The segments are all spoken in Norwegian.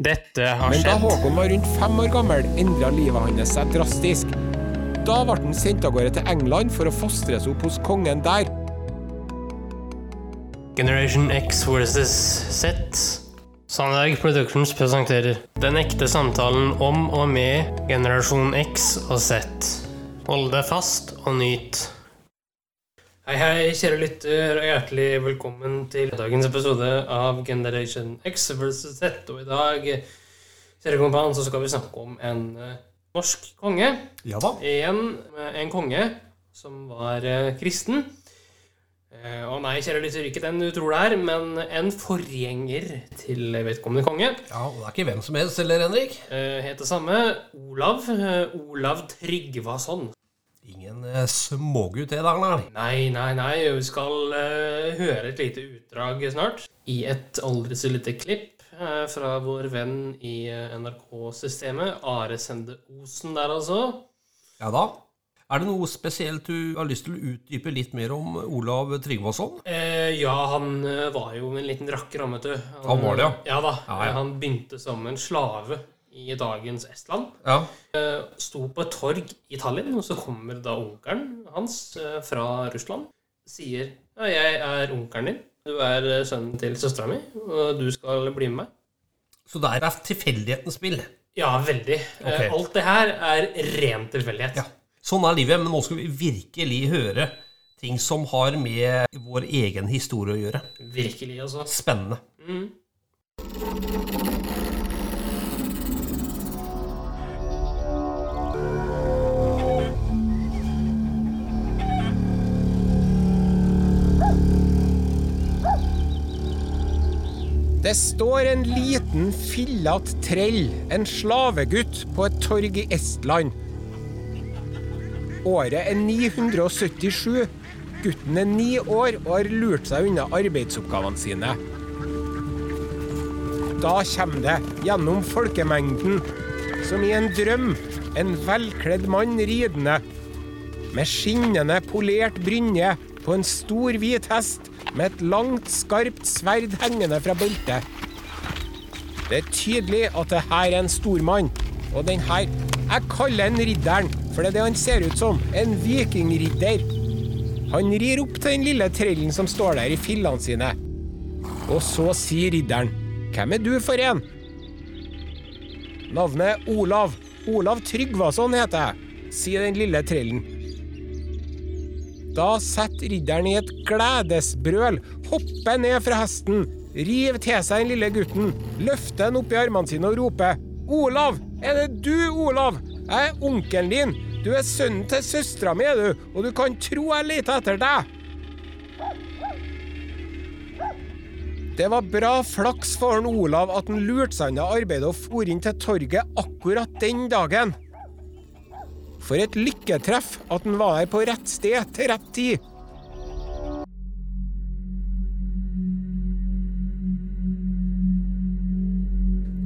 Dette har Men da. Håkon var rundt fem år gammel, endra livet hans seg drastisk. Da ble han sendt av gårde til England for å fostres opp hos kongen der. Generation X versus Z. Sandberg Productions presenterer Den ekte samtalen om og med generasjon X og Z. Hold deg fast og nyt. Hei, hei, kjære lytter, og hjertelig velkommen til dagens episode av Generation X versus Z. Og i dag, kjære kompan, så skal vi snakke om en eh, norsk konge. Ja da. En, en konge som var eh, kristen. Eh, og nei, kjære lytter, ikke den du tror det er, men en forgjenger til vedkommende konge. Ja, og det er ikke hvem som helst heller, Henrik. Eh, het det samme Olav. eh, Olav Tryggvason. Ingen eh, smågutt det der, nei. Nei, nei, nei, vi skal uh, høre et lite utdrag snart. I et aldri så lite klipp uh, fra vår venn i NRK-systemet. Are Sende Osen der, altså. Ja da. Er det noe spesielt du har lyst til å utdype litt mer om Olav Tryggvason? Eh, ja, han var jo en liten rakker, han, vet du. Han var det, ja. Ja da. Ja, ja. Han begynte som en slave i dagens Estland. Ja. Eh, sto på et torg i Tallinn, og så kommer da onkelen hans eh, fra Russland. Sier ja, 'Jeg er onkelen din. Du er eh, sønnen til søstera mi, og du skal bli med meg'. Så det er tilfeldighetens spill. Ja, veldig. Okay. Alt det her er ren tilfeldighet. Ja. Sånn er livet, men nå skal vi virkelig høre ting som har med vår egen historie å gjøre. Virkelig, altså. Spennende. Det står en liten, fillete trell, en slavegutt, på et torg i Estland. Året er 977. Gutten er ni år og har lurt seg unna arbeidsoppgavene sine. Da kommer det, gjennom folkemengden, som i en drøm, en velkledd mann ridende. Med skinnende polert brynje på en stor hvit hest med et langt, skarpt sverd hengende fra beltet. Det er tydelig at det her er en stormann, og den her Jeg kaller han ridderen, for det er det han ser ut som. En vikingridder. Han rir opp til den lille trellen som står der i fillene sine. Og så sier ridderen, hvem er du for en? Navnet er Olav. Olav Tryggvason heter jeg, sier den lille trellen. Da setter ridderen i et gledesbrøl, hopper ned fra hesten, river til seg den lille gutten, løfter den opp i armene sine og roper Olav! Er det du, Olav? Jeg er onkelen din. Du er sønnen til søstera mi, du, og du kan tro jeg leter etter deg. Det var bra flaks for Olav at han lurte seg unna arbeidet og for inn til torget akkurat den dagen. For et lykketreff at han var her på rett sted til rett tid.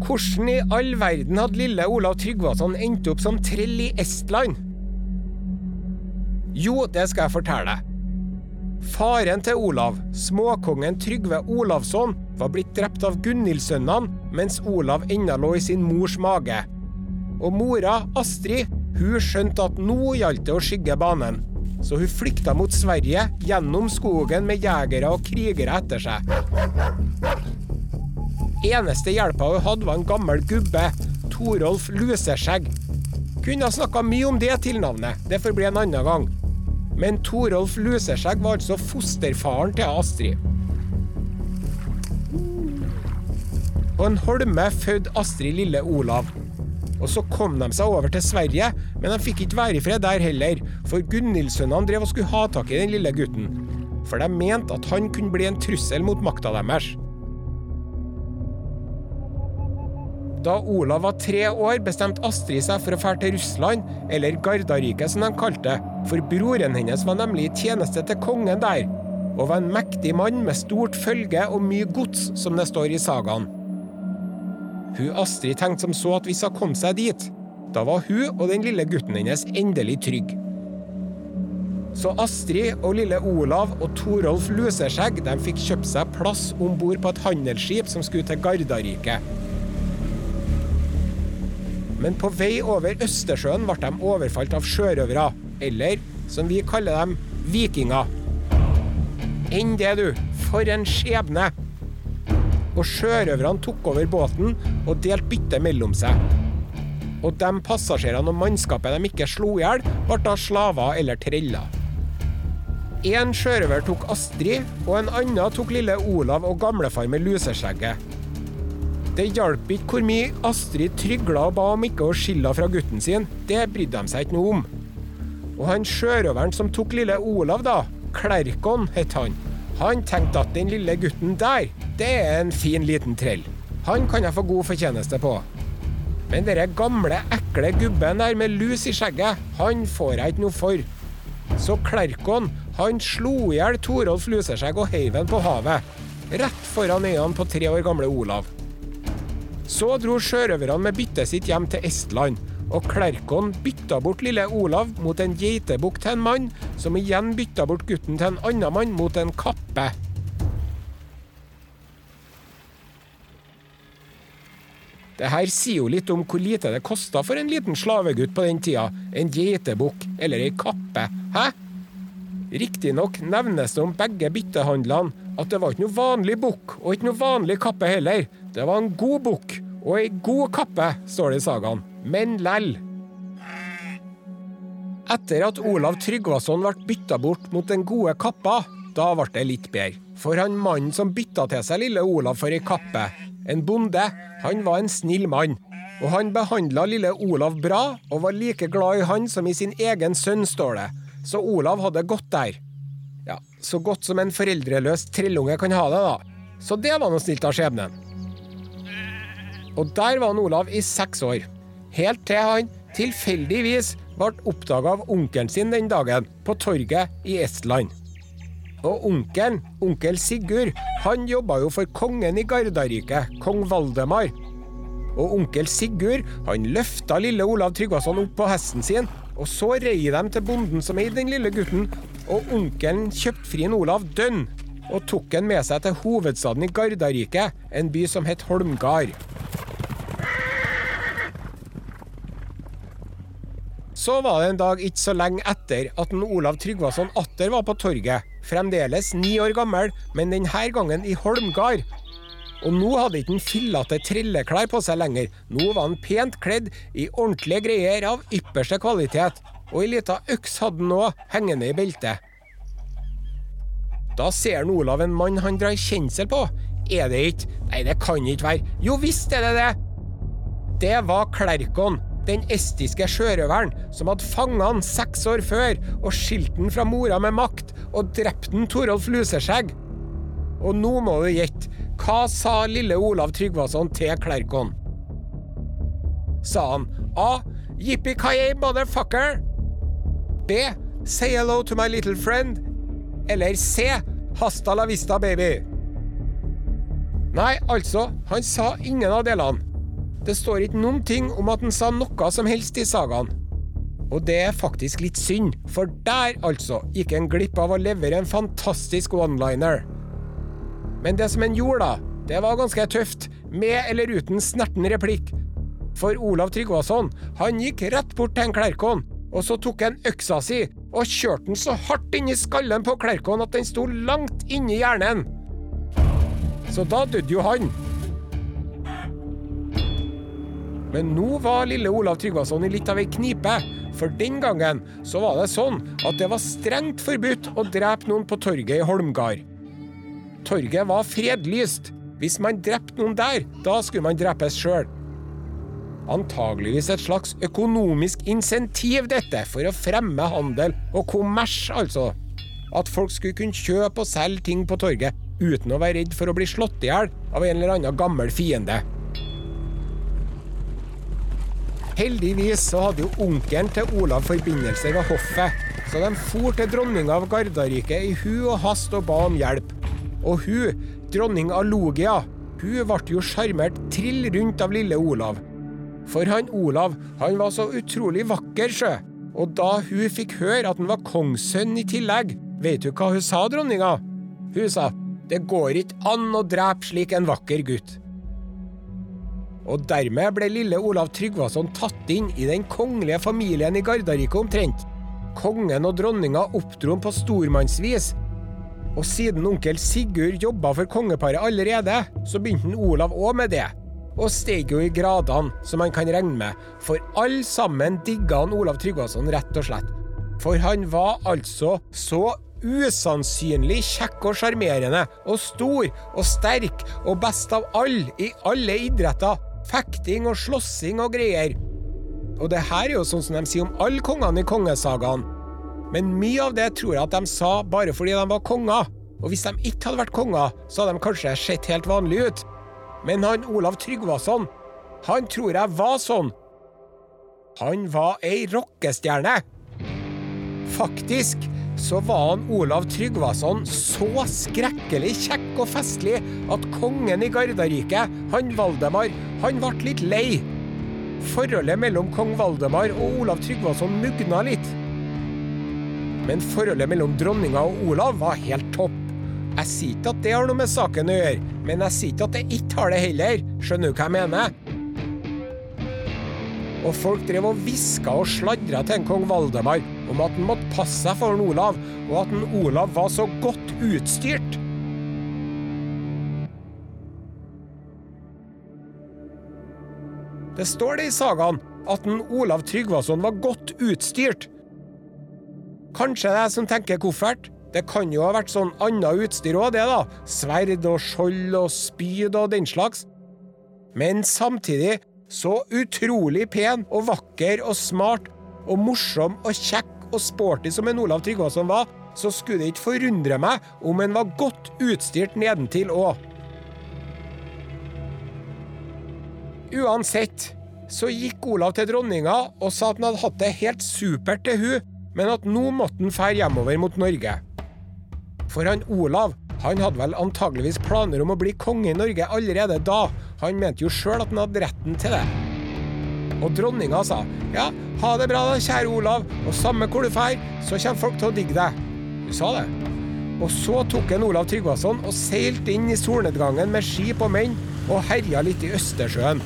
Hvordan i all verden hadde lille Olav Tryggvason endt opp som trell i Estland? Jo, det skal jeg fortelle. Faren til Olav, småkongen Trygve Olavsson, var blitt drept av Gunhildsønnene mens Olav ennå lå i sin mors mage. Og mora, Astrid, hun skjønte at nå gjaldt det å skygge banen. Så hun flykta mot Sverige, gjennom skogen med jegere og krigere etter seg. Eneste hjelpa hun hadde, var en gammel gubbe, Torolf Luseskjegg. Kunne ha snakka mye om det tilnavnet, det får bli en annen gang. Men Torolf Luseskjegg var altså fosterfaren til Astrid. På en holme fødte Astrid lille Olav. Og så kom de seg over til Sverige, men de fikk ikke være i fred der heller, for Gunhildsønnene drev og skulle ha tak i den lille gutten. For de mente at han kunne bli en trussel mot makta deres. Da Olav var tre år, bestemte Astrid seg for å dra til Russland, eller Gardariket som de kalte det, for broren hennes var nemlig i tjeneste til kongen der, og var en mektig mann med stort følge og mye gods, som det står i sagaen. Hun Astrid tenkte som så at hvis hun kom seg dit, da var hun og den lille gutten hennes endelig trygg. Så Astrid og lille Olav og Torolf Luseskjegg de fikk kjøpt seg plass om bord på et handelsskip som skulle til Gardariket. men på vei over Østersjøen ble de overfalt av sjørøvere, eller som vi kaller dem, vikinger. Enn det, du. For en skjebne! Og sjørøverne tok over båten og delte byttet mellom seg. Og de passasjerene og mannskapet de ikke slo i hjel, ble da slaver eller treller. En sjørøver tok Astrid, og en annen tok lille Olav og gamlefar med luseskjegget. Det hjalp ikke hvor mye Astrid trygla og ba om ikke å skille fra gutten sin, det brydde de seg ikke noe om. Og han sjørøveren som tok lille Olav, da, Klerkon het han, han tenkte at den lille gutten der, det er en fin liten trell. Han kan jeg få god fortjeneste på. Men denne gamle, ekle gubben der med lus i skjegget, han får jeg ikke noe for. Så Klerkon, han slo i hjel Torolf Luseskjegg og heiv ham på havet. Rett foran øynene på tre år gamle Olav. Så dro sjørøverne med byttet sitt hjem til Estland og Klerkon bytta bort lille Olav mot en geitebukk til en mann, som igjen bytta bort gutten til en annen mann mot en kappe. Det her sier jo litt om hvor lite det kosta for en liten slavegutt på den tida. En geitebukk eller ei kappe. Hæ? Riktignok nevnes det om begge byttehandlene at det var ikke noe vanlig bukk, og ikke noe vanlig kappe heller. Det var en god bukk og ei god kappe, står det i sagaen men lell. Etter at Olav Tryggvason ble bytta bort mot den gode kappa, da ble det litt bedre. For han mannen som bytta til seg lille Olav for ei kappe, en bonde, han var en snill mann. Og han behandla lille Olav bra, og var like glad i han som i sin egen sønn, står det. Så Olav hadde godt der. Ja, så godt som en foreldreløs trellunge kan ha det, da. Så det var noe snilt av skjebnen. Og der var han Olav i seks år helt til han tilfeldigvis ble oppdaga av onkelen sin den dagen, på torget i Estland. Og onkelen, onkel Sigurd, han jobba jo for kongen i Gardariket, kong Valdemar. Og onkel Sigurd han løfta lille Olav Tryggvason opp på hesten sin, og så rei de til bonden som eide den lille gutten, og onkelen kjøpte fri Olav dønn, og tok han med seg til hovedstaden i Gardariket, en by som het Holmgard. Så var det en dag ikke så lenge etter at en Olav Tryggvason atter var på torget. Fremdeles ni år gammel, men denne gangen i Holmgard. Og nå hadde ikke han fillete trilleklær på seg lenger. Nå var han pent kledd i ordentlige greier av ypperste kvalitet. Og ei lita øks hadde han òg, hengende i beltet. Da ser han Olav en mann han drar kjensel på. Er det ikke? Nei, det kan ikke være. Jo visst er det det! Det var Klerkon, den estiske sjørøveren som hadde fanget han seks år før og skilt han fra mora med makt og drept han Torolf Luseskjegg. Og nå må du gjette. Hva sa lille Olav Tryggvason til Klerkon? Sa han A. Yippie-ki-yay, motherfucker. B. Say hello to my little friend. Eller C. Hasta la vista, baby. Nei, altså, han sa ingen av delene. Det står ikke noen ting om at han sa noe som helst i sagaen. Og det er faktisk litt synd, for der, altså, gikk en glipp av å levere en fantastisk one-liner. Men det som en gjorde, da, det var ganske tøft, med eller uten snerten replikk. For Olav Tryggvason, han gikk rett bort til en Klerkon, og så tok han øksa si og kjørte den så hardt inn i skallen på Klerkon at den sto langt inni hjernen. Så da døde jo han. Men nå var lille Olav Tryggvason i litt av ei knipe, for den gangen så var det sånn at det var strengt forbudt å drepe noen på torget i Holmgard. Torget var fredlyst. Hvis man drepte noen der, da skulle man drepes sjøl. Antageligvis et slags økonomisk insentiv, dette, for å fremme handel og kommers, altså. At folk skulle kunne kjøpe og selge ting på torget uten å være redd for å bli slått i hjel av en eller annen gammel fiende. Heldigvis så hadde jo onkelen til Olav forbindelser ved hoffet, så de for til dronninga av Gardarike i hu og hast og ba om hjelp. Og hun, dronning Alogia, hun ble jo sjarmert trill rundt av lille Olav. For han Olav, han var så utrolig vakker, sjø. Og da hun fikk høre at han var kongssønn i tillegg, vet du hva hun sa, dronninga? Hun sa det går ikke an å drepe slik en vakker gutt. Og dermed ble lille Olav Tryggvason tatt inn i den kongelige familien i Gardarike omtrent. Kongen og dronninga oppdro ham på stormannsvis. Og siden onkel Sigurd jobba for kongeparet allerede, så begynte Olav òg med det. Og steg jo i gradene, som han kan regne med, for alle sammen digga han Olav Tryggvason, rett og slett. For han var altså så usannsynlig kjekk og sjarmerende, og stor og sterk, og best av alle i alle idretter. Fekting og slåssing og greier. Og det her er jo sånn som de sier om alle kongene i kongesagaen. Men mye av det tror jeg at de sa bare fordi de var konger. Og hvis de ikke hadde vært konger, så hadde de kanskje sett helt vanlige ut. Men han Olav Tryggvason, han tror jeg var sånn. Han var ei rockestjerne. Faktisk så var han Olav Tryggvason så skrekkelig kjekk og festlig at kongen i Gardarike, han Valdemar, han ble litt lei. Forholdet mellom kong Valdemar og Olav Tryggvason mugna litt. Men forholdet mellom dronninga og Olav var helt topp. Jeg sier ikke at det har noe med saken å gjøre, men jeg sier ikke at det ikke har det heller. Skjønner du hva jeg mener? Og folk drev og hviska og sladra til en kong Valdemar om at han måtte passe seg for en Olav, og at en Olav var så godt utstyrt. Det står det i sagaen at en Olav Tryggvason var godt utstyrt. Kanskje det er jeg som tenker koffert? Det kan jo ha vært sånn annet utstyr òg, det, da. Sverd og skjold og spyd og den slags. Men samtidig så utrolig pen og vakker og smart og morsom og kjekk og sporty som en Olav Tryggvason var, så skulle det ikke forundre meg om en var godt utstyrt nedentil òg. Uansett så gikk Olav til dronninga og sa at han hadde hatt det helt supert til hun, men at nå måtte han fære hjemover mot Norge. For han Olav han hadde vel antageligvis planer om å bli konge i Norge allerede da. Han mente jo sjøl at han hadde retten til det. Og dronninga sa ja, ha det bra da, kjære Olav, og samme hvor du drar, så kommer folk til å digge deg. Hun sa det. Og så tok en Olav Tryggvason og seilte inn i solnedgangen med skip og menn og herja litt i Østersjøen.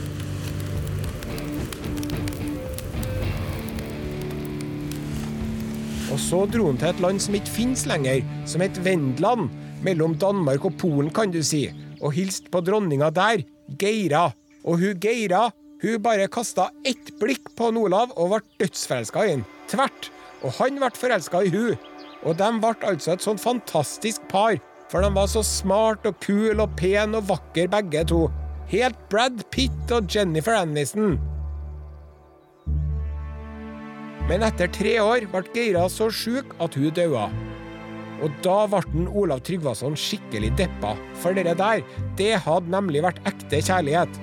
Og så dro han til et land som ikke finnes lenger, som het Vendland, mellom Danmark og Polen, kan du si, og hilste på dronninga der, Geira. Og hun Geira, hun bare kasta ett blikk på Olav og ble dødsforelska i han. Tvert. Og han ble forelska i hun. Og de ble altså et sånt fantastisk par, for de var så smart og kul og pen og vakker begge to. Helt Brad Pitt og Jennifer Aniston. Men etter tre år ble Geira så sjuk at hun daua. Og da ble Olav Tryggvason skikkelig deppa, for det der, det hadde nemlig vært ekte kjærlighet.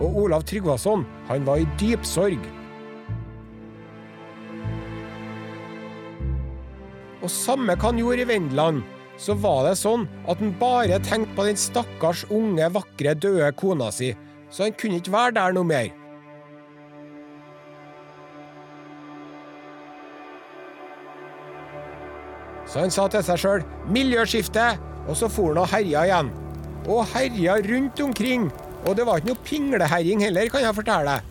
Og Olav Tryggvason, han var i dyp sorg. Og samme hva han gjorde i Vendeland, så var det sånn at han bare tenkte på den stakkars unge, vakre, døde kona si, så han kunne ikke være der noe mer. Så han sa til seg sjøl 'miljøskifte', og så for han og herja igjen. Og herja rundt omkring. Og det var ikke noe pingleherjing heller, kan jeg fortelle deg.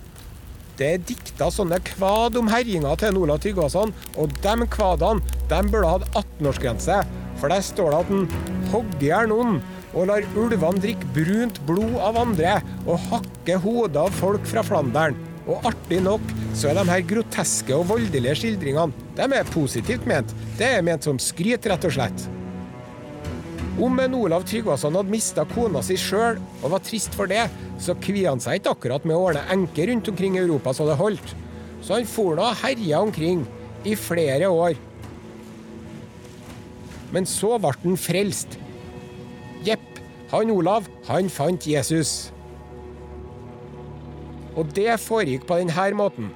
Det er dikta sånne kvad om herjinga til Olav Tryggvason, og de kvadene de burde hatt 18-årsgrense. For der står det at han hogger i hjel noen og lar ulvene drikke brunt blod av andre og hakke hodet av folk fra Flandern. Og artig nok så er de her groteske og voldelige skildringene de er positivt ment. Det er ment som skryt, rett og slett. Om en Olav Tryggvason hadde mista kona si sjøl og var trist for det, så kvia han seg ikke akkurat med å ordne enker rundt omkring i Europa så det holdt. Så han for nå og herja omkring i flere år. Men så ble han frelst. Jepp, han Olav, han fant Jesus. Og det foregikk på denne måten.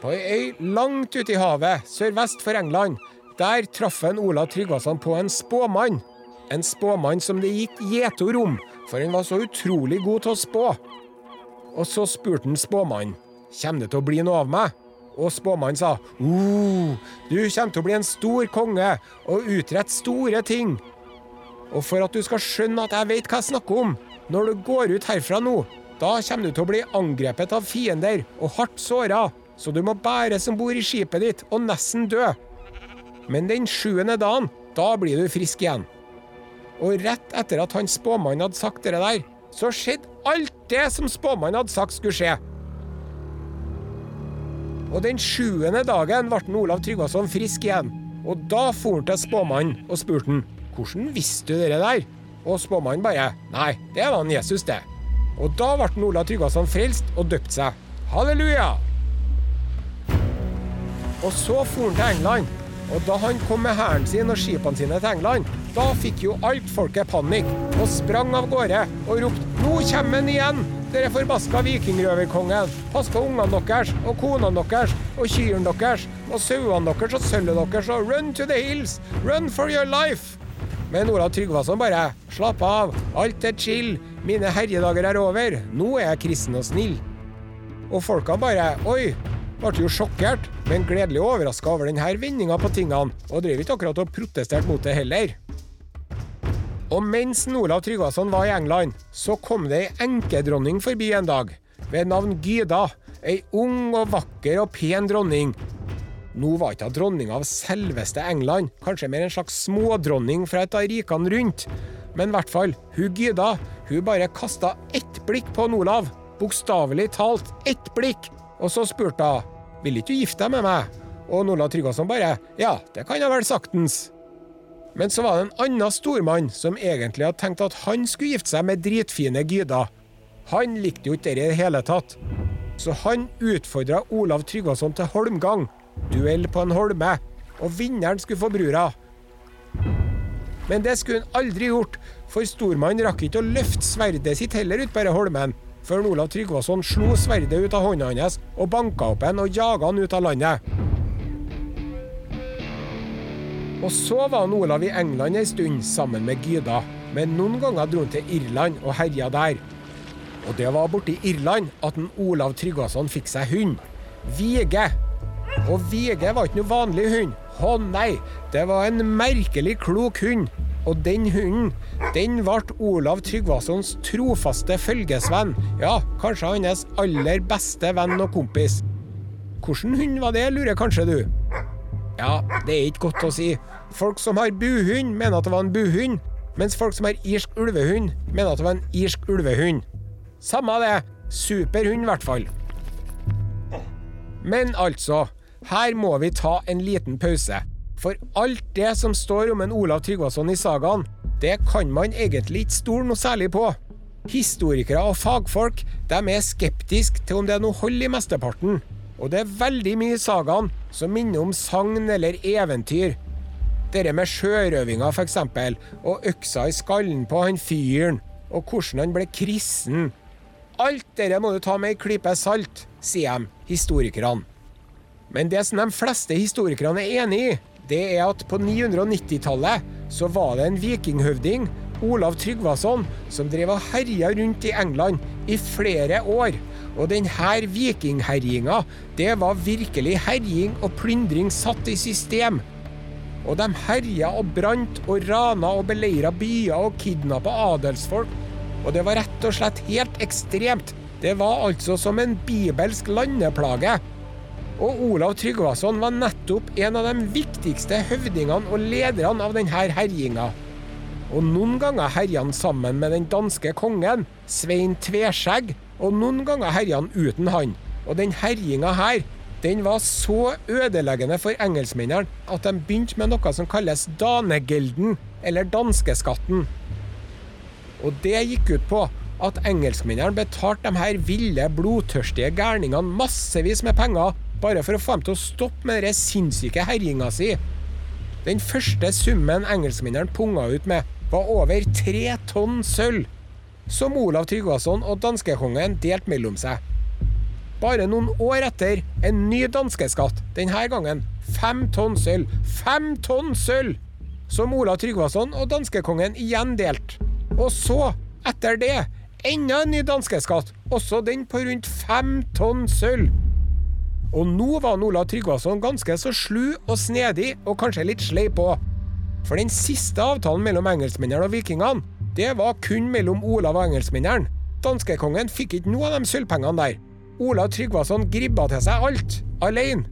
På ei øy langt ute i havet, sørvest for England, der traff en Olav Tryggvason på en spåmann. En spåmann som det gikk gjetord om, for han var så utrolig god til å spå. Og så spurte han spåmannen kommer det til å bli noe av meg. Og spåmannen sa uh, du kommer til å bli en stor konge og utrette store ting. Og for at du skal skjønne at jeg vet hva jeg snakker om, når du går ut herfra nå, da kommer du til å bli angrepet av fiender og hardt såra, så du må bære som bor i skipet ditt og nesten dø. Men den sjuende dagen, da blir du frisk igjen. Og rett etter at han spåmannen hadde sagt det der, så skjedde alt det som spåmannen hadde sagt skulle skje. Og den sjuende dagen ble Olav Tryggvason frisk igjen. Og da for han til spåmannen og spurte han, hvordan visste du det der? Og spåmannen bare Nei, det var han Jesus, det. Og da ble Olav Tryggvason frelst og døpt seg. Halleluja! Og så for han til England. Og da han kom med hæren sin og skipene sine til England, da fikk jo alt folket panikk og sprang av gårde og ropte 'Nå kommer han igjen!' Dere forbaska vikingrøverkongen. Pass på ungene deres og konene deres og kyrne deres og sauene deres og sølvet deres og run to the hills! Run for your life! Men Olav Tryggvason bare slapp av, alt er chill, mine herjedager er over, nå er jeg kristen og snill. Og folka bare oi, ble jo sjokkert, men gledelig overraska over denne vendinga på tingene, og drev ikke akkurat og protesterte mot det heller. Og mens Olav Tryggvason var i England, så kom det ei enkedronning forbi en dag, ved navn Gyda. Ei ung og vakker og pen dronning. Nå var ikke hun dronning av selveste England, kanskje mer en slags smådronning fra et av rikene rundt. Men i hvert fall, hun Gyda, hun bare kasta ett blikk på Olav. Bokstavelig talt ett blikk. Og så spurte hun vil ikke du gifte deg med meg? Og Olav Tryggvason bare ja, det kan jeg vel saktens. Men så var det en annen stormann som egentlig hadde tenkt at han skulle gifte seg med dritfine Gyda. Han likte jo ikke det i det hele tatt. Så han utfordra Olav Tryggvason til holmgang. Duell på en holme. Og vinneren skulle få brura. Men det skulle han aldri gjort, for stormannen rakk ikke å løfte sverdet sitt heller ut på denne holmen, før Olav Tryggvason slo sverdet ut av hånda hans og banka opp en og jaga han ut av landet. Og så var han Olav i England ei stund sammen med Gyda, men noen ganger dro han til Irland og herja der. Og det var borti Irland at en Olav Tryggvason fikk seg hund. Vige. Og Vige var ikke noe vanlig hund. Å nei, det var en merkelig klok hund. Og den hunden, den ble Olav Tryggvasons trofaste følgesvenn. Ja, kanskje hans aller beste venn og kompis. Hvilken hund var det, lurer kanskje du? Ja, det er ikke godt å si. Folk som har buhund, mener at det var en buhund, mens folk som har irsk ulvehund, mener at det var en irsk ulvehund. Samme det. Superhund, i hvert fall. Men altså, her må vi ta en liten pause. For alt det som står om en Olav Tryggvason i sagaen, det kan man egentlig ikke stole noe særlig på. Historikere og fagfolk de er skeptiske til om det er noe hold i mesteparten. Og det er veldig mye i sagaen som minner om sagn eller eventyr. Dette med sjørøvinga, f.eks., og øksa i skallen på han fyren, og hvordan han ble kristen. Alt dette må du ta med ei klype salt, sier de, historikerne. Men det som de fleste historikerne er enig i, det er at på 990-tallet så var det en vikinghøvding, Olav Tryggvason, som drev og herja rundt i England i flere år. Og denne vikingherjinga, det var virkelig herjing og plyndring satt i system. Og de herja og brant og rana og beleira byer og kidnappa adelsfolk. Og det var rett og slett helt ekstremt. Det var altså som en bibelsk landeplage. Og Olav Tryggvason var nettopp en av de viktigste høvdingene og lederne av denne herjinga. Og noen ganger herja han sammen med den danske kongen, Svein Tveskjegg, og noen ganger herja han uten han. Og den herjinga her, den var så ødeleggende for engelskmennene at de begynte med noe som kalles danegelden, eller danskeskatten. Og det gikk ut på at engelskmennene betalte de her ville, blodtørstige gærningene massevis med penger bare for å få dem til å stoppe med den sinnssyke herjinga si. Den første summen engelskmennene punga ut med, var over tre tonn sølv, som Olav Tryggvason og danskekongen delte mellom seg. Bare noen år etter en ny danskeskatt, denne gangen fem tonn sølv. Fem tonn sølv! Som Olav Tryggvason og danskekongen igjen delte. Og så, etter det, enda en ny danskeskatt, også den på rundt fem tonn sølv. Og nå var Olav Tryggvason ganske så slu og snedig, og kanskje litt sleip òg. For den siste avtalen mellom engelskmennene og vikingene, det var kun mellom Olav og engelskmennene. Danskekongen fikk ikke noe av de sølvpengene der. Olav Tryggvason gribba til seg alt, alene.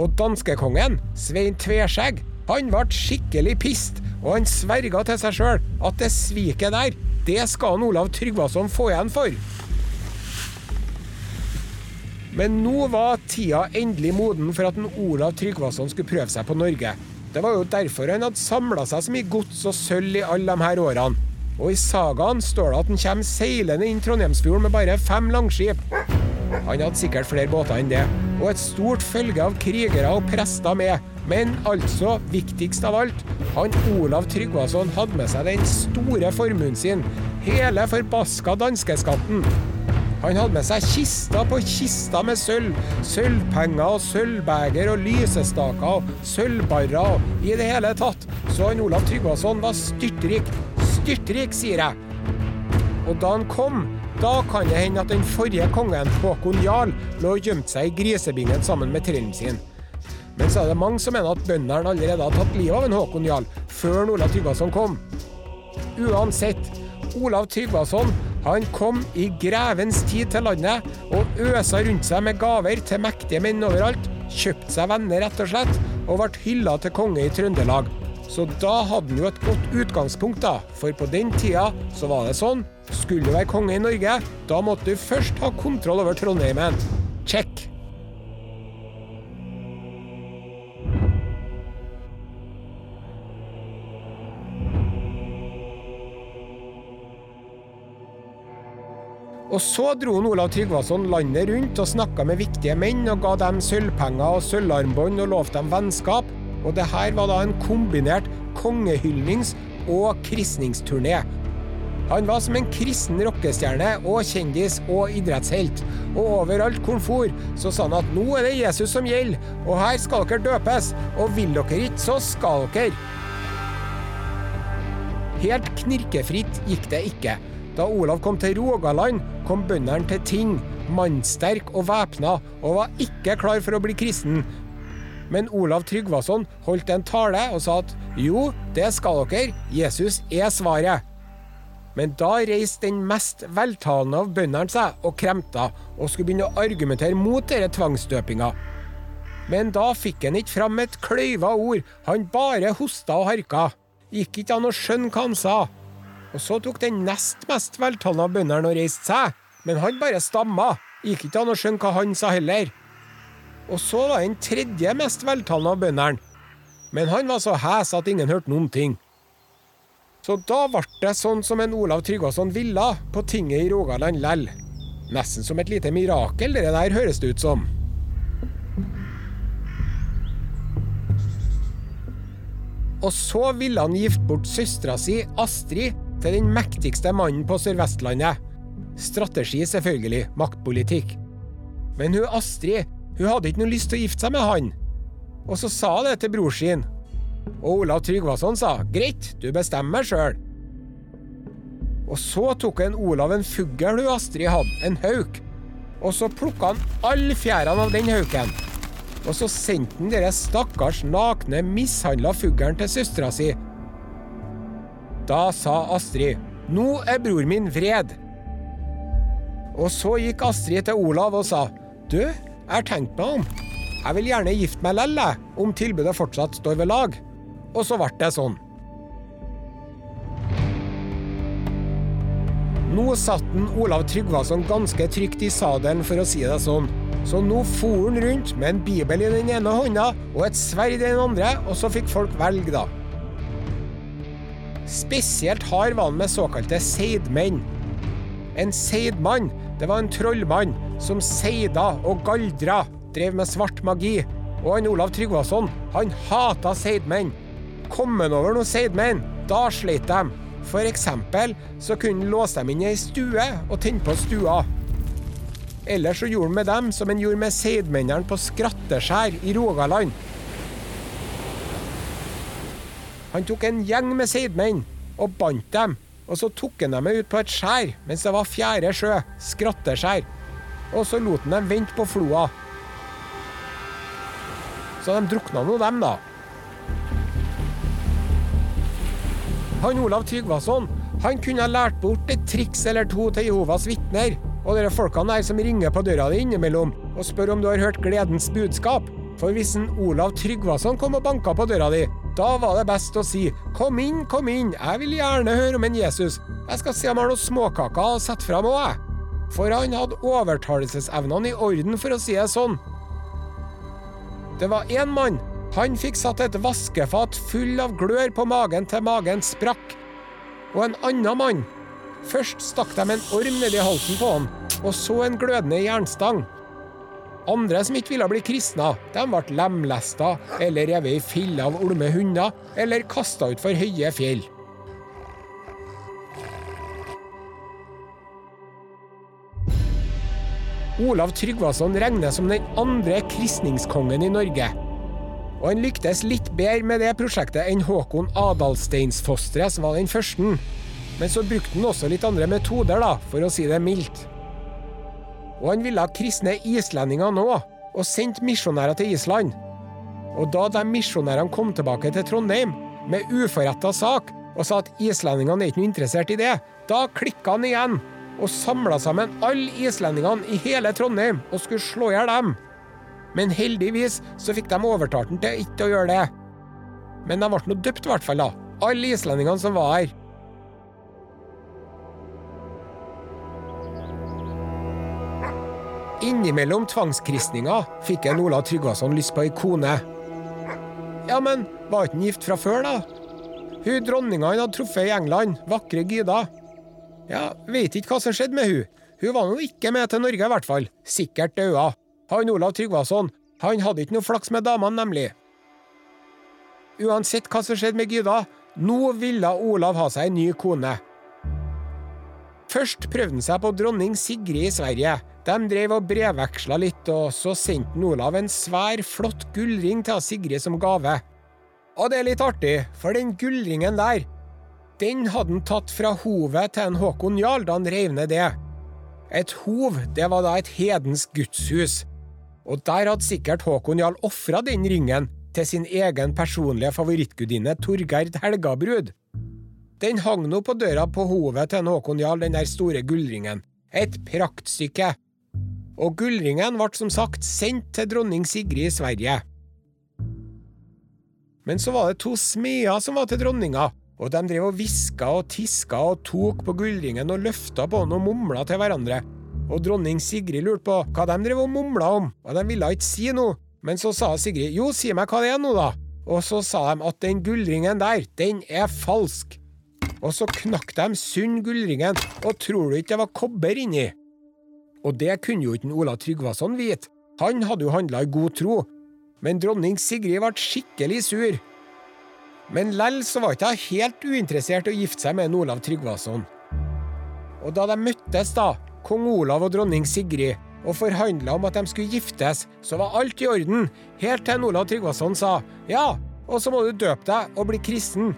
Og danskekongen, Svein Tveskjegg, han ble skikkelig pissed, og han sverga til seg sjøl at det sviket der, det skal han Olav Tryggvason få igjen for. Men nå var tida endelig moden for at en Olav Tryggvason skulle prøve seg på Norge. Det var jo derfor han hadde samla seg så mye gods og sølv i alle de her årene. Og i sagaen står det at han kommer seilende inn Trondheimsfjorden med bare fem langskip. Han hadde sikkert flere båter enn det, og et stort følge av krigere og prester med. Men altså, viktigst av alt, han Olav Tryggvason hadde med seg den store formuen sin. Hele forbaska danskeskatten. Han hadde med seg kista på kista med sølv. Sølvpenger og sølvbeger og lysestaker og sølvbarrer i det hele tatt. Så han Olav Tryggvason var styrtrik. Styrtrik, sier jeg. Og da han kom, da kan det hende at den forrige kongen, Håkon Jarl, lå og gjemte seg i grisebingen sammen med trellen sin. Men så er det mange som mener at bøndene allerede har tatt livet av en Håkon Jarl før Olav Tryggvason kom. Uansett, Olav Tryggvason han kom i grevens tid til landet og øsa rundt seg med gaver til mektige menn overalt. Kjøpte seg venner, rett og slett, og ble hylla til konge i Trøndelag. Så da hadde han jo et godt utgangspunkt, da. For på den tida så var det sånn. Skulle du være konge i Norge, da måtte du først ha kontroll over Trondheimen. Check. Og så dro han Olav Tryggvason landet rundt og snakka med viktige menn og ga dem sølvpenger og sølvarmbånd og lovte dem vennskap. Og det her var da en kombinert kongehyllings- og kristningsturné. Han var som en kristen rockestjerne og kjendis og idrettshelt. Og overalt hvor han for, så sa han at nå er det Jesus som gjelder, og her skal dere døpes, og vil dere ikke, så skal dere. Helt knirkefritt gikk det ikke. Da Olav kom til Rogaland, kom bøndene til ting, mannsterk og væpna, og var ikke klar for å bli kristen. Men Olav Tryggvason holdt en tale og sa at jo, det skal dere, Jesus er svaret. Men da reiste den mest veltalende av bøndene seg og kremta, og skulle begynne å argumentere mot denne tvangsdøpinga. Men da fikk han ikke fram et kløyva ord, han bare hosta og harka. Gikk ikke an å skjønne hva han sa. Og så tok den nest mest veltalende av bøndene og reiste seg, men han bare stamma. Gikk ikke an å skjønne hva han sa heller. Og så var den tredje mest veltalende av bøndene, men han var så hes at ingen hørte noen ting. Så da ble det sånn som en Olav Tryggvason ville på tinget i Rogaland lell. Nesten som et lite mirakel, det der høres det ut som. Og så ville han gifte bort søstera si, Astrid, til den mektigste mannen på Sør-Vestlandet. Strategi, selvfølgelig. Maktpolitikk. Men hun Astrid hun hadde ikke noe lyst til å gifte seg med han. Og så sa hun det til bror sin. Og Olav Tryggvason sa greit, du bestemmer sjøl. Og så tok en Olav en fugl hun Astrid hadde, en hauk. Og så plukka han alle fjærene av den hauken. Og så sendte han denne stakkars nakne, mishandla fuglen til søstera si. Da sa Astrid nå er bror min vred. Og så gikk Astrid til Olav og sa du, jeg har tenkt meg om. Jeg vil gjerne gifte meg lell, om tilbudet fortsatt står ved lag. Og så ble det sånn. Nå satt den Olav Tryggvason ganske trygt i sadelen, for å si det sånn. Så nå for han rundt med en bibel i den ene hånda og et sverd i den andre, og så fikk folk velge, da. Spesielt hard var han med såkalte seidmenn. En seidmann, det var en trollmann som seida og galdra, drev med svart magi. Og han Olav Tryggvason, han hata seidmenn. Kom han over noen seidmenn, da sleit de. For eksempel så kunne han låse dem inn i ei stue og tenne på stua. Eller så gjorde han med dem som han gjorde med seidmennene på Skratteskjær i Rogaland. Han tok en gjeng med seidmenn og bandt dem, og så tok han dem ut på et skjær mens det var fjerde sjø, Skratteskjær. Og så lot han dem vente på floa. Så de drukna nå, dem, da. Han Olav Tryggvason Han kunne ha lært bort et triks eller to til Jehovas vitner, og de folkene der som ringer på døra di innimellom og spør om du har hørt gledens budskap. For hvis en Olav Tryggvason kom og banka på døra di, da var det best å si kom inn, kom inn, jeg vil gjerne høre om en Jesus, jeg skal se om jeg har noen småkaker å sette fram òg, jeg. For han hadde overtalelsesevnene i orden, for å si det sånn. Det var én mann. Han fikk satt et vaskefat full av glør på magen til magen sprakk. Og en annen mann. Først stakk de en orm nedi halsen på han, og så en glødende jernstang. Andre som ikke ville bli kristna, de ble lemlesta eller revet i filler av olme hunder, eller kasta utfor høye fjell. Olav Tryggvason regnes som den andre kristningskongen i Norge. Og han lyktes litt bedre med det prosjektet enn Håkon Adalsteinsfostre, som var den første. Men så brukte han også litt andre metoder, da, for å si det mildt. Og han ville kristne islendinger nå, og sendte misjonærer til Island. Og da de misjonærene kom tilbake til Trondheim med uforretta sak, og sa at islendingene er ikke noe interessert i det, da klikka han igjen og samla sammen alle islendingene i hele Trondheim og skulle slå i hjel dem. Men heldigvis så fikk de overtalt han til ikke å gjøre det. Men de ble nå døpt, i hvert fall, da. Alle islendingene som var her. Innimellom tvangskristninga fikk en Olav Tryggvason lyst på ei kone. Ja, men var ikke han gift fra før, da? Hun dronninga han hadde truffet i England, vakre Gyda. Ja, veit ikke hva som skjedde med hun. Hun var nå ikke med til Norge, i hvert fall. Sikkert daua. Han Olav Tryggvason, han hadde ikke noe flaks med damene, nemlig. Uansett hva som skjedde med Gyda, nå ville Olav ha seg en ny kone. Først prøvde han seg på dronning Sigrid i Sverige. De drev og brevveksla litt, og så sendte Olav en svær, flott gullring til Sigrid som gave. Og det er litt artig, for den gullringen der, den hadde han tatt fra hovet til en Håkon Jarl da han reiv ned det. Et hov, det var da et hedensk gudshus. Og der hadde sikkert Håkon Jarl ofra den ringen til sin egen personlige favorittgudinne Torgerd Helgabrud. Den hang nå på døra på hovet til en Håkon Jarl, den der store gullringen. Et praktstykke. Og gullringen ble som sagt sendt til dronning Sigrid i Sverige. Men så var det to smeder som var til dronninga, og de drev og hviska og tiska og tok på gullringen og løfta på den og mumla til hverandre. Og dronning Sigrid lurte på hva de drev og mumla om, og de ville ikke si noe. Men så sa Sigrid jo, si meg hva det er nå, da. Og så sa de at den gullringen der, den er falsk. Og så knakk de sund gullringen, og tror du ikke det var kobber inni? Og det kunne jo ikke Olav Tryggvason vite, han hadde jo handla i god tro. Men dronning Sigrid ble skikkelig sur. Men lell så var ikke hun helt uinteressert i å gifte seg med en Olav Tryggvason. Og da de møttes, da, kong Olav og dronning Sigrid, og forhandla om at de skulle giftes, så var alt i orden, helt til Olav Tryggvason sa ja, og så må du døpe deg og bli kristen.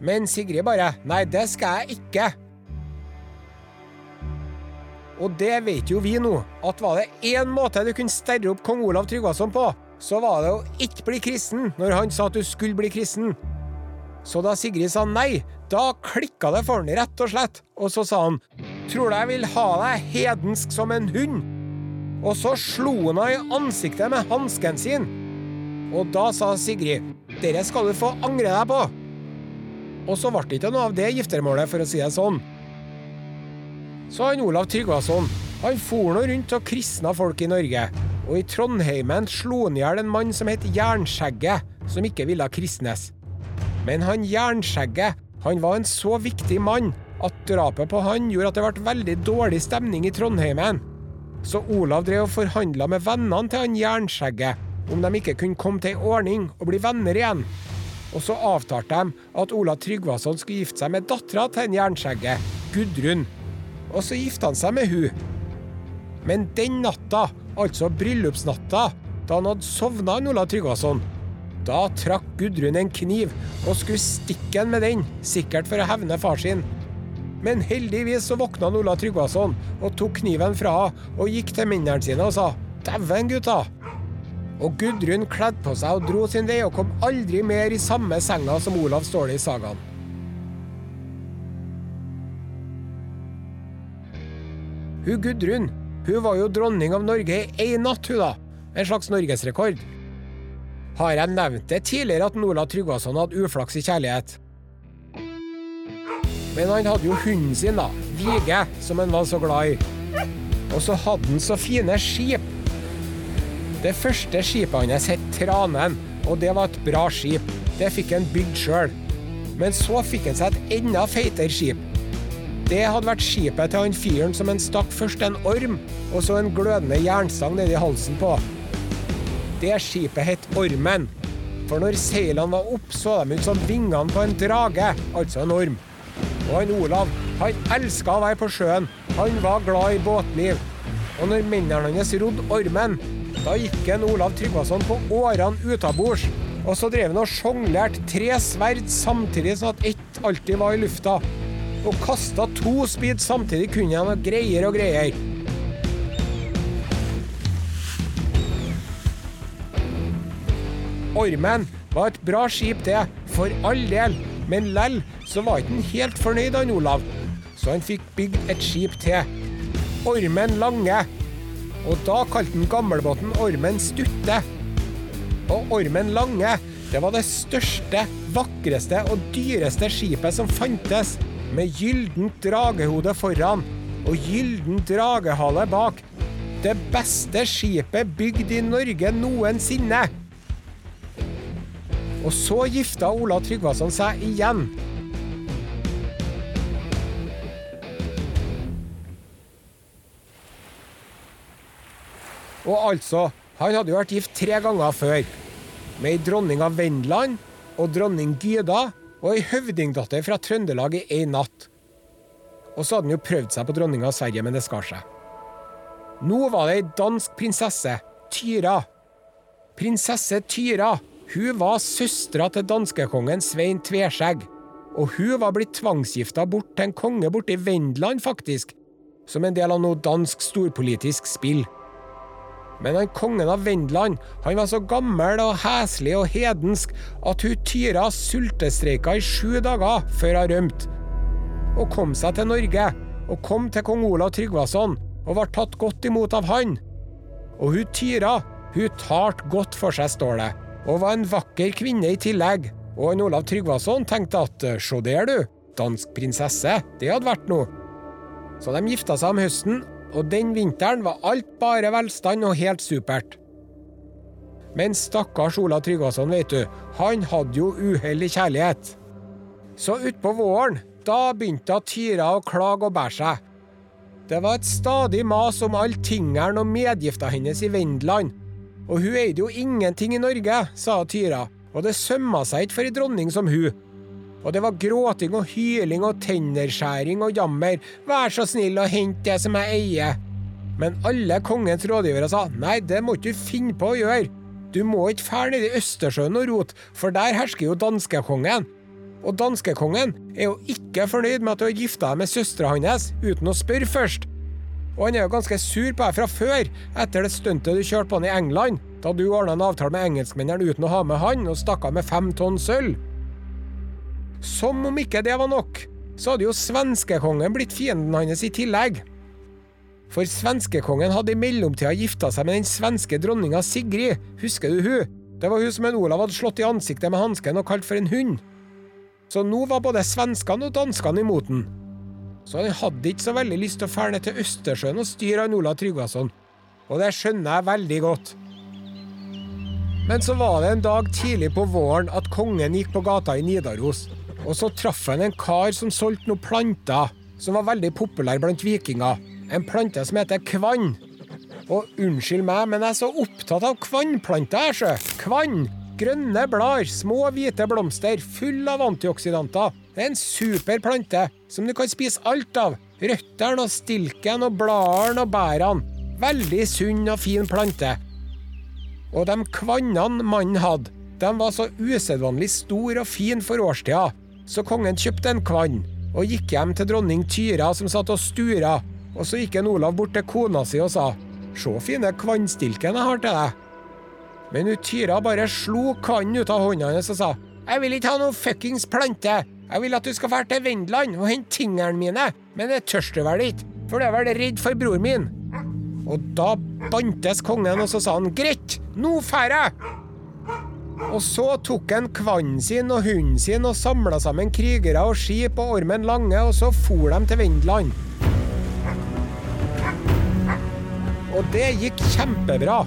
Men Sigrid bare nei, det skal jeg ikke. Og det vet jo vi nå, at var det én måte du kunne sterre opp kong Olav Tryggvason på, så var det å ikke bli kristen når han sa at du skulle bli kristen. Så da Sigrid sa nei, da klikka det for han rett og slett, og så sa han tror du jeg vil ha deg hedensk som en hund? Og så slo han henne i ansiktet med hansken sin. Og da sa Sigrid dere skal du få angre deg på. Og så ble det ikke noe av det giftermålet, for å si det sånn. Så han Olav Tryggvason, han for nå rundt og kristna folk i Norge. Og i Trondheimen slo han i hjel en mann som het Jernskjegget, som ikke ville kristnes. Men han Jernskjegget, han var en så viktig mann at drapet på han gjorde at det ble veldig dårlig stemning i Trondheimen. Så Olav drev og forhandla med vennene til han Jernskjegget om de ikke kunne komme til ei ordning og bli venner igjen. Og så avtalte de at Olav Tryggvason skulle gifte seg med dattera til en Jernskjegget, Gudrun. Og så gifta han seg med hun. Men den natta, altså bryllupsnatta, da han hadde sovna, Olav Tryggvason, da trakk Gudrun en kniv og skulle stikke han med den, sikkert for å hevne far sin. Men heldigvis så våkna Olav Tryggvason og tok kniven fra henne og gikk til mennene sine og sa dæven, gutta. Og Gudrun kledde på seg og dro sin vei og kom aldri mer i samme senga som Olav Ståle i sagaen. Hun Gudrun, hun var jo dronning av Norge i én natt, hun da. En slags norgesrekord. Har jeg nevnt det tidligere at Nola Tryggvason hadde uflaks i kjærlighet? Men han hadde jo hunden sin, da. Vige, som han var så glad i. Og så hadde han så fine skip. Det første skipet hans het Tranen, og det var et bra skip. Det fikk han bygd sjøl. Men så fikk han seg et enda feitere skip. Det hadde vært skipet til han fyren som en stakk først en orm, og så en glødende jernstang nedi halsen på. Det skipet het Ormen. For når seilene var opp, så de ut som vingene på en drage, altså en orm. Og han Olav, han elska å være på sjøen. Han var glad i båtliv. Og når mennene hans rodde Ormen, da gikk en Olav Tryggvason på årene utabords. Og så drev han og sjonglerte tre sverd samtidig, sånn at ett alltid var i lufta. Og kasta to speed samtidig kunne han og greier og greier. Ormen var et bra skip, det, for all del, men lell så var ikke han helt fornøyd, han Olav. Så han fikk bygd et skip til. Ormen Lange. Og da kalte han gamlebåten Ormen Stutte. Og Ormen Lange, det var det største, vakreste og dyreste skipet som fantes, med gyllent dragehode foran og gylden dragehale bak. Det beste skipet bygd i Norge noensinne. Og så gifta Ola Tryggvason seg igjen. Og altså, han hadde jo vært gift tre ganger før. Med ei dronning av Vendland og dronning Gyda og ei høvdingdatter fra Trøndelag i én natt. Og så hadde han jo prøvd seg på dronninga av Sverige, men det skar seg. Nå var det ei dansk prinsesse, Tyra. Prinsesse Tyra hun var søstera til danskekongen Svein Tveskjegg. Og hun var blitt tvangsgifta bort til en konge borte i Vendland, faktisk. Som en del av noe dansk storpolitisk spill. Men han kongen av Vendland han var så gammel og heslig og hedensk at hun Tyra sultestreika i sju dager før hun rømte. Og kom seg til Norge, og kom til kong Olav Tryggvason, og var tatt godt imot av han. Og hun Tyra, hun talte godt for seg, står det, og var en vakker kvinne i tillegg. Og han Olav Tryggvason tenkte at sjå der, du, dansk prinsesse, det hadde vært noe. Så de gifta seg om høsten, og den vinteren var alt bare velstand og helt supert. Men stakkars Ola Tryggvason, vet du, han hadde jo uhell i kjærlighet. Så utpå våren, da begynte Tyra å klage og bære seg. Det var et stadig mas om all tingeren og medgifta hennes i Vendland. Og hun eide jo ingenting i Norge, sa Tyra, og det sømma seg ikke for ei dronning som hun. Og det var gråting og hyling og tennerskjæring og jammer, vær så snill å hente det som jeg eier. Men alle kongens rådgivere sa nei, det må du finne på å gjøre. Du må ikke fære ned i Østersjøen og rote, for der hersker jo danskekongen. Og danskekongen er jo ikke fornøyd med at du har gifta deg med søstera hans uten å spørre først. Og han er jo ganske sur på deg fra før, etter det stuntet du kjørte på han i England, da du ordna en avtale med engelskmennene uten å ha med han, og stakk av med fem tonn sølv. Som om ikke det var nok, så hadde jo svenskekongen blitt fienden hans i tillegg. For svenskekongen hadde i mellomtida gifta seg med den svenske dronninga Sigrid, husker du hun? Det var hun som en Olav hadde slått i ansiktet med hansken og kalt for en hund. Så nå var både svenskene og danskene imot den. Så han hadde ikke så veldig lyst til å fære ned til Østersjøen og styre han Olav Tryggvason. Og det skjønner jeg veldig godt. Men så var det en dag tidlig på våren at kongen gikk på gata i Nidaros. Og så traff han en kar som solgte noen planter som var veldig populær blant vikinger. En plante som heter kvann. Og unnskyld meg, men jeg er så opptatt av kvannplanter, sjø. Kvann! Grønne blader, små hvite blomster, full av antioksidanter. Det er en super plante som du kan spise alt av. Røttene og stilken og bladene og bærene. Veldig sunn og fin plante. Og de kvannene mannen hadde, de var så usedvanlig store og fine for årstida, så kongen kjøpte en kvann og gikk hjem til dronning Tyra som satt og stura, og så gikk en Olav bort til kona si og sa Se fine kvannstilken jeg har til deg. Men Tyra bare slo kvannen ut av hånda hennes og sa Jeg vil ikke ha noe fuckings plante. Jeg vil at du skal dra til Vendland og hente tingene mine, men det tør du vel ikke, for du er vel redd for bror min? Og da bantes kongen, og så sa han greit, nå drar jeg! Og så tok han kvannen sin og hunden sin og samla sammen krigere og skip og Ormen Lange, og så for de til Vendland. Og det gikk kjempebra.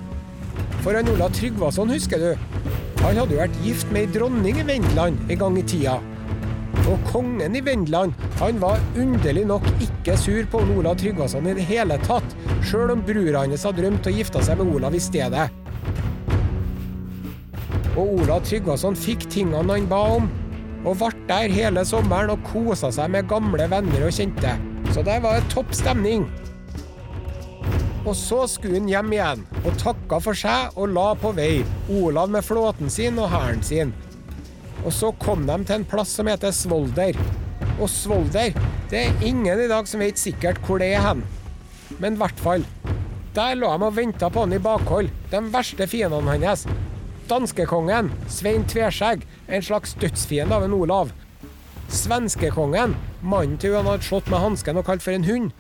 For han Ola Tryggvason, husker du? Han hadde jo vært gift med ei dronning i Vendland en gang i tida. Og kongen i Vendland han var underlig nok ikke sur på Ola Tryggvason i det hele tatt, sjøl om brura hans hadde drømt å gifte seg med Olav i stedet. Og Ola Tryggvason fikk tingene han ba om, og ble der hele sommeren og kosa seg med gamle venner og kjente. Så det var topp stemning. Og så skulle han hjem igjen, og takka for seg og la på vei, Olav med flåten sin og hæren sin. Og så kom de til en plass som heter Svolder. Og Svolder, det er ingen i dag som vet sikkert hvor det er hen. Men i hvert fall. Der lå de og venta på han i bakhold, de verste fiendene hans. Danskekongen, Svein Tveskjegg, en slags dødsfiende av en Olav. Svenskekongen, mannen til hun hadde slått med hansken og kalt for en hund.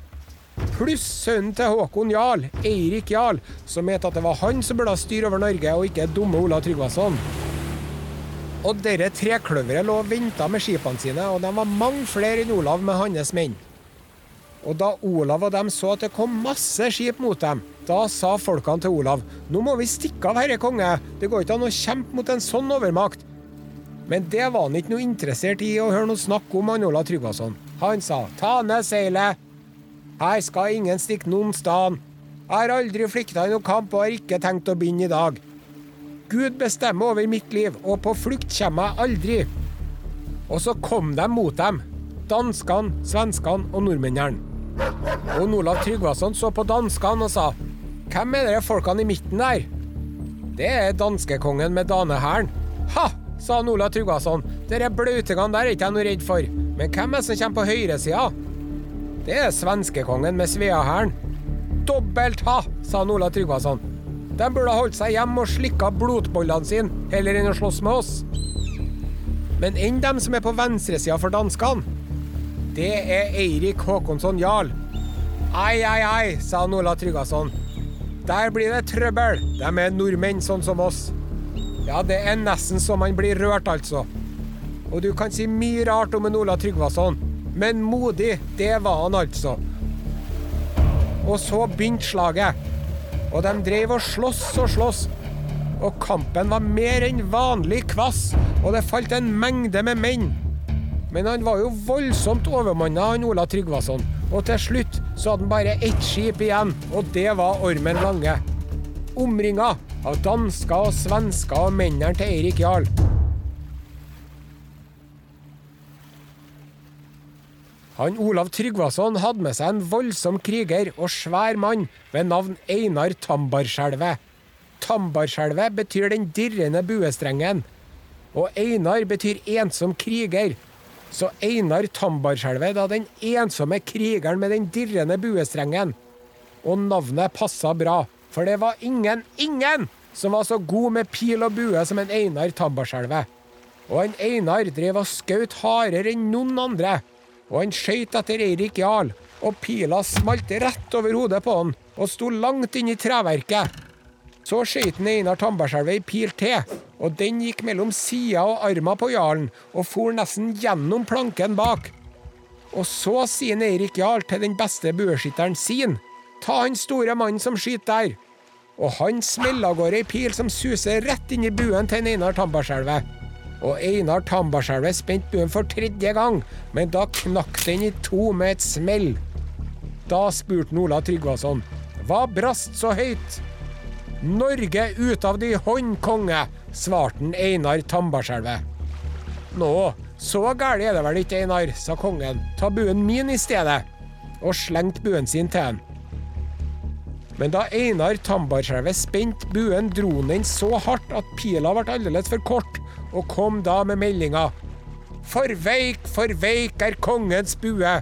Pluss sønnen til Håkon Jarl, Eirik Jarl, som mente at det var han som burde styre over Norge, og ikke dumme Ola Tryggvason. Og dette trekløveret lå og venta med skipene sine, og de var mange flere enn Olav med hans menn. Og da Olav og dem så at det kom masse skip mot dem, da sa folkene til Olav nå må vi stikke av, herre konge, det går ikke an å kjempe mot en sånn overmakt. Men det var han ikke noe interessert i å høre noe snakk om han Olav Tryggvason. Han sa ta ned seilet, her skal ingen stikke noen sted. Jeg har aldri flykta i noen kamp og har ikke tenkt å begynne i dag. Gud bestemmer over mitt liv, og på flukt kommer jeg aldri. Og så kom de mot dem, danskene, svenskene og nordmennene. Og Olav Tryggvason så på danskene og sa Hvem er dere folkene i midten der? Det er danskekongen med danehæren. Ha! sa Olav Tryggvason. Dere blautingene der er ikke jeg noe redd for. Men hvem er det som kommer på høyresida? Det er svenskekongen med Sveahæren. Dobbelt ha, sa Olav Tryggvason. De burde ha holdt seg hjemme og slikka blodbollene sine heller enn å slåss med oss. Men enn dem som er på venstresida for danskene, det er Eirik Håkonsson Jarl. Ai, ai, ai, sa Ola Tryggvason. Der blir det trøbbel. De er nordmenn, sånn som oss. Ja, det er nesten så man blir rørt, altså. Og du kan si mye rart om en Ola Tryggvason, men modig, det var han altså. Og så begynte slaget. Og de drev og sloss og sloss. Og kampen var mer enn vanlig kvass, og det falt en mengde med menn. Men han var jo voldsomt overmanna, han Ola Tryggvason. Og til slutt så hadde han bare ett skip igjen, og det var Ormen Lange. Omringa av dansker og svensker og mennene til Eirik Jarl. Han Olav Tryggvason hadde med seg en voldsom kriger og svær mann ved navn Einar Tambarskjelvet. Tambarskjelvet betyr den dirrende buestrengen, og Einar betyr ensom kriger. Så Einar Tambarskjelvet da den ensomme krigeren med den dirrende buestrengen. Og navnet passa bra, for det var ingen, ingen som var så god med pil og bue som en Einar Tambarskjelvet. Og en Einar drev og skjøt hardere enn noen andre og han skøyt etter Eirik Jarl, og pila smalt rett over hodet på han og sto langt inn i treverket. Så skøyt Einar Tambarskjelvet ei pil til, og den gikk mellom sida og arma på jarlen og for nesten gjennom planken bak. Og så sier Eirik Jarl til den beste bueskytteren sin, ta han store mannen som skyter der. Og han smeller av gårde ei pil som suser rett inn i buen til Einar Tambarskjelvet og Einar Tambarskjelvet spente buen for tredje gang, men da knakk den i to med et smell. Da spurte Ola Tryggvason, hva brast så høyt? Norge ut av de hånd, konge, svarte Einar Tambarskjelvet. Nå, så gæli er det vel ikke, Einar, sa kongen, ta buen min i stedet, og slengte buen sin til han. Men da Einar Tambarskjelvet spente buen, dro den så hardt at pila ble aldeles for kort, og kom da med meldinga For veik, for veik er kongens bue.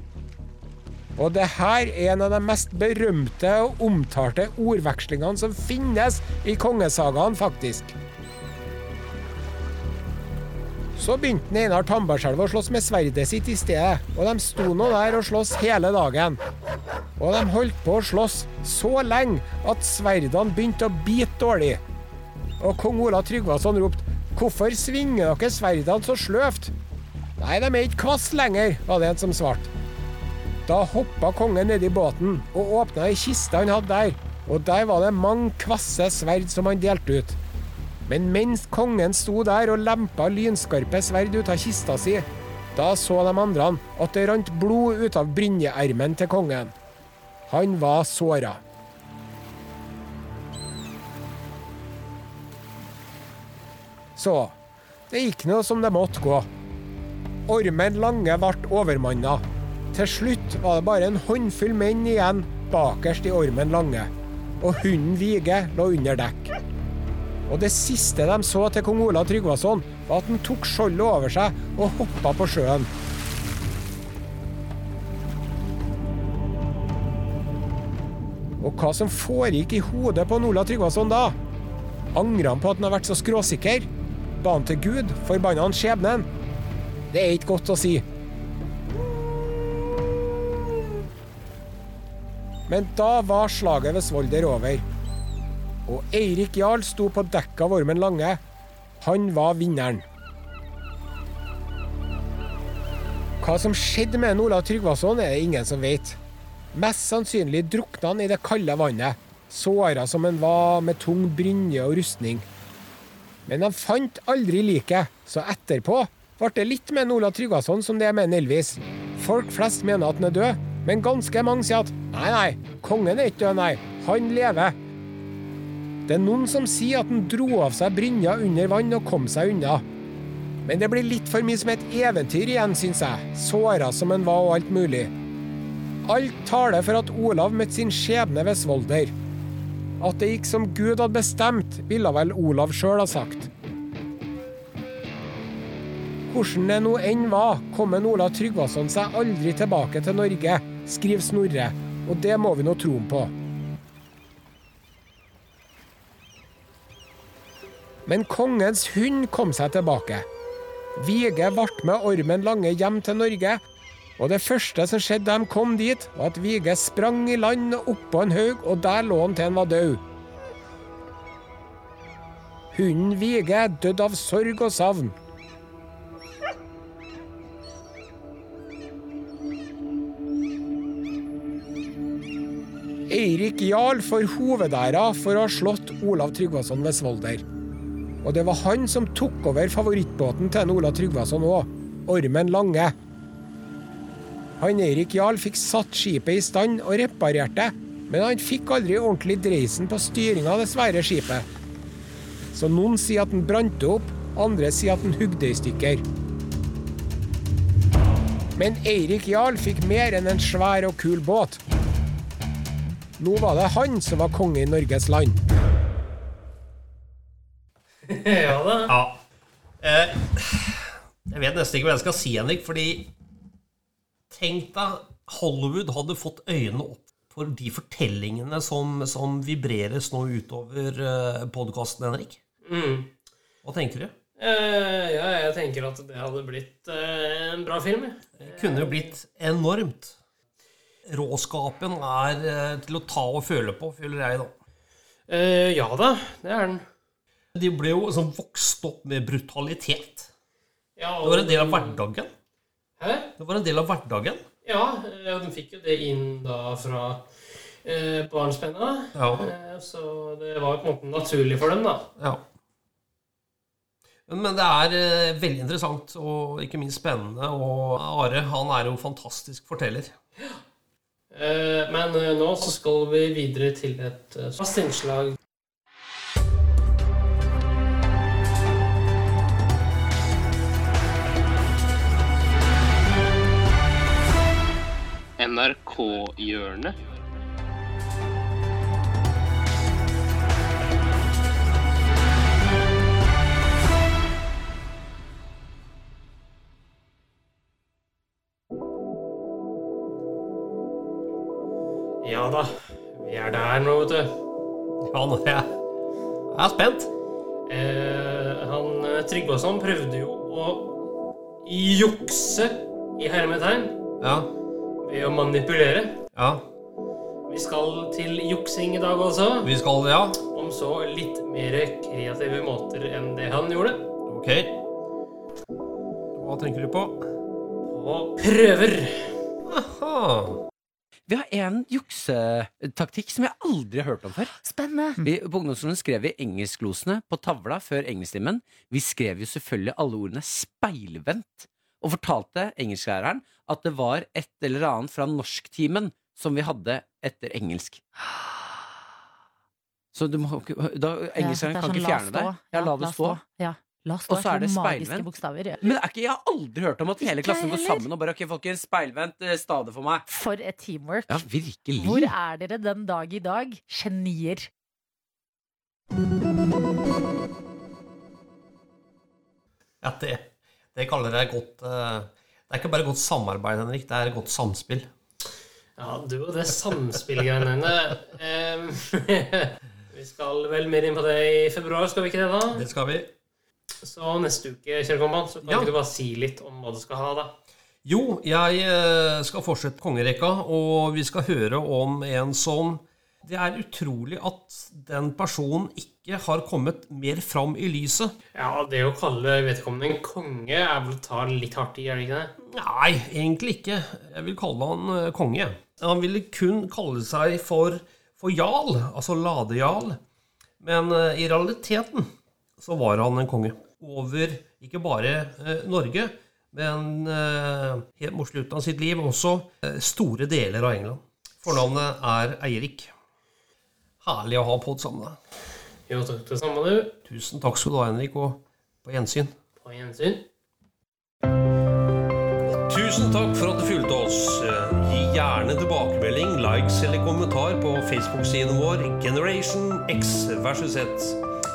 Og det her er en av de mest berømte og omtalte ordvekslingene som finnes i kongesagaen, faktisk. Så begynte Einar Tambarskjelv å slåss med sverdet sitt i stedet, og de sto nå der og sloss hele dagen. Og de holdt på å slåss så lenge at sverdene begynte å bite dårlig. Og kong Ola Tryggvason ropte 'Hvorfor svinger dere sverdene så sløvt?' 'Nei, de er ikke kvass lenger', var det en som svarte. Da hoppa kongen nedi båten og åpna ei kiste han hadde der, og der var det mange kvasse sverd som han delte ut. Men mens kongen sto der og lempa lynskarpe sverd ut av kista si, da så de andre at det rant blod ut av brynjeermen til kongen. Han var såra. Så det gikk nå som det måtte gå. Ormen Lange ble overmanna. Til slutt var det bare en håndfull menn igjen bakerst i Ormen Lange, og hunden Vige lå under dekk. Og det siste de så til kong Olav Tryggvason, var at han tok skjoldet over seg og hoppa på sjøen. Og hva som foregikk i hodet på Olav Tryggvason da? Angrer han på at han har vært så skråsikker? Ba han til Gud? Forbanna han skjebnen? Det er ikke godt å si. Men da var slaget ved Svolder over. Og Eirik Jarl sto på dekket av Ormen Lange. Han var vinneren. Hva som skjedde med Ola Tryggvason, er det ingen som vet. Mest sannsynlig drukna han i det kalde vannet, såra som han var med tung brynje og rustning. Men han fant aldri liket, så etterpå ble det litt med Ola Tryggvason som det er med Elvis. Folk flest mener at han er død, men ganske mange sier at nei, nei, kongen er ikke død, nei, han lever. Det er noen som sier at han dro av seg brynja under vann og kom seg unna. Men det blir litt for mye som et eventyr igjen, syns jeg, såra som han var og alt mulig. Alt taler for at Olav møtte sin skjebne ved Svolder. At det gikk som Gud hadde bestemt, ville vel Olav sjøl ha sagt. Hvordan det nå enn var, kom en Olav Tryggvason seg aldri tilbake til Norge, skriver Snorre, og det må vi nå tro på. Men kongens hund kom seg tilbake. Vige ble med Ormen Lange hjem til Norge, og det første som skjedde da de kom dit, var at Vige sprang i land oppå en haug, og der lå han til han var død. Hunden Vige døde av sorg og savn. Eirik Jarl får hovedæra for å ha slått Olav Tryggvason ved Svolder. Og det var han som tok over favorittbåten til Olav Tryggvason òg, Ormen Lange. Han Eirik Jarl fikk satt skipet i stand og reparert det, men han fikk aldri ordentlig dreisen på styringa av det svære skipet. Så noen sier at den brant opp, andre sier at den hugde i stykker. Men Eirik Jarl fikk mer enn en svær og kul båt. Nå var det han som var konge i Norges land. ja da. Ja. Eh, jeg vet nesten ikke hva jeg skal si, Henrik, fordi Tenk deg Hollywood hadde fått øynene opp for de fortellingene som, som vibreres nå utover uh, podkasten, Henrik. Mm. Hva tenker du? Eh, ja, jeg tenker at det hadde blitt eh, en bra film. Det kunne jo blitt enormt. Råskapen er eh, til å ta og føle på, føler jeg, da. Eh, ja da, det er den. De ble jo sånn vokst opp med brutalitet. Ja, Det var en del av hverdagen. Hæ? Det var en del av hverdagen. Ja, eh, de fikk jo det inn da fra eh, barnsbenna. Ja. Eh, så det var på en måte naturlig for dem, da. Ja. Men det er eh, veldig interessant og ikke minst spennende. Og Are han er jo fantastisk forteller. Eh, men eh, nå så skal vi videre til et eh, fast innslag. NRK-hjørnet. Er der nå, vet du. Ja, nå er jeg, jeg er spent. Eh, han eh, Tryggvason prøvde jo å jukse i hermetegn Ja. ved å manipulere. Ja. Vi skal til juksing i dag også, Vi skal Ja. om så litt mer kreative måter enn det han gjorde. Ok. Hva tenker du på? På prøver. Aha. Vi har en juksetaktikk som jeg aldri har hørt om før. Spennende. Vi, på ungdomsskolen skrev vi engelsklosene på tavla før engelsktimen. Vi skrev jo selvfølgelig alle ordene speilvendt, og fortalte engelsklæreren at det var et eller annet fra norsktimen som vi hadde etter engelsk. Så du må, da, engelsklæreren Ja, kan det er ikke sånn, fjerne deg. Ja, la det stå. Ja, la oss Og så er det speilvendt. bokstaver. ja. Men er ikke, jeg har aldri hørt om at hele klassen går sammen og bare Ok, folkens, speilvendt stadig stave for meg. For et teamwork. Ja, virkelig. Hvor er dere den dag i dag? Genier. Ja, det, det kaller jeg godt eh, Det er ikke bare godt samarbeid, Henrik. Det er godt samspill. Ja, du og det samspillgreiene dine. Vi skal vel mer inn på det i februar, skal vi ikke det, da? Det skal vi. Så neste uke, kjære kompan, så kan Ja. du bare si litt om hva du skal ha, da? Jo, jeg eh, skal fortsette kongerekka, og vi skal høre om en som Det er utrolig at den personen ikke har kommet mer fram i lyset. Ja, det å kalle vedkommende en konge er vel å ta litt hardt i, er det ikke det? Nei, egentlig ikke. Jeg vil kalle han eh, konge. Han ville kun kalle seg for, for jarl, altså ladejarl. Men eh, i realiteten så var han en konge. Over ikke bare eh, Norge, men eh, helt mot slutten av sitt liv også eh, store deler av England. Fornavnet er Eirik. Herlig å ha pod sammen med deg. Jo, takk det samme, du. Tusen takk skal du ha, Henrik, og på gjensyn. På gjensyn. Tusen takk for at du fulgte oss. Gi gjerne tilbakemelding, likes eller kommentar på Facebook-siden vår Generation X versus Z.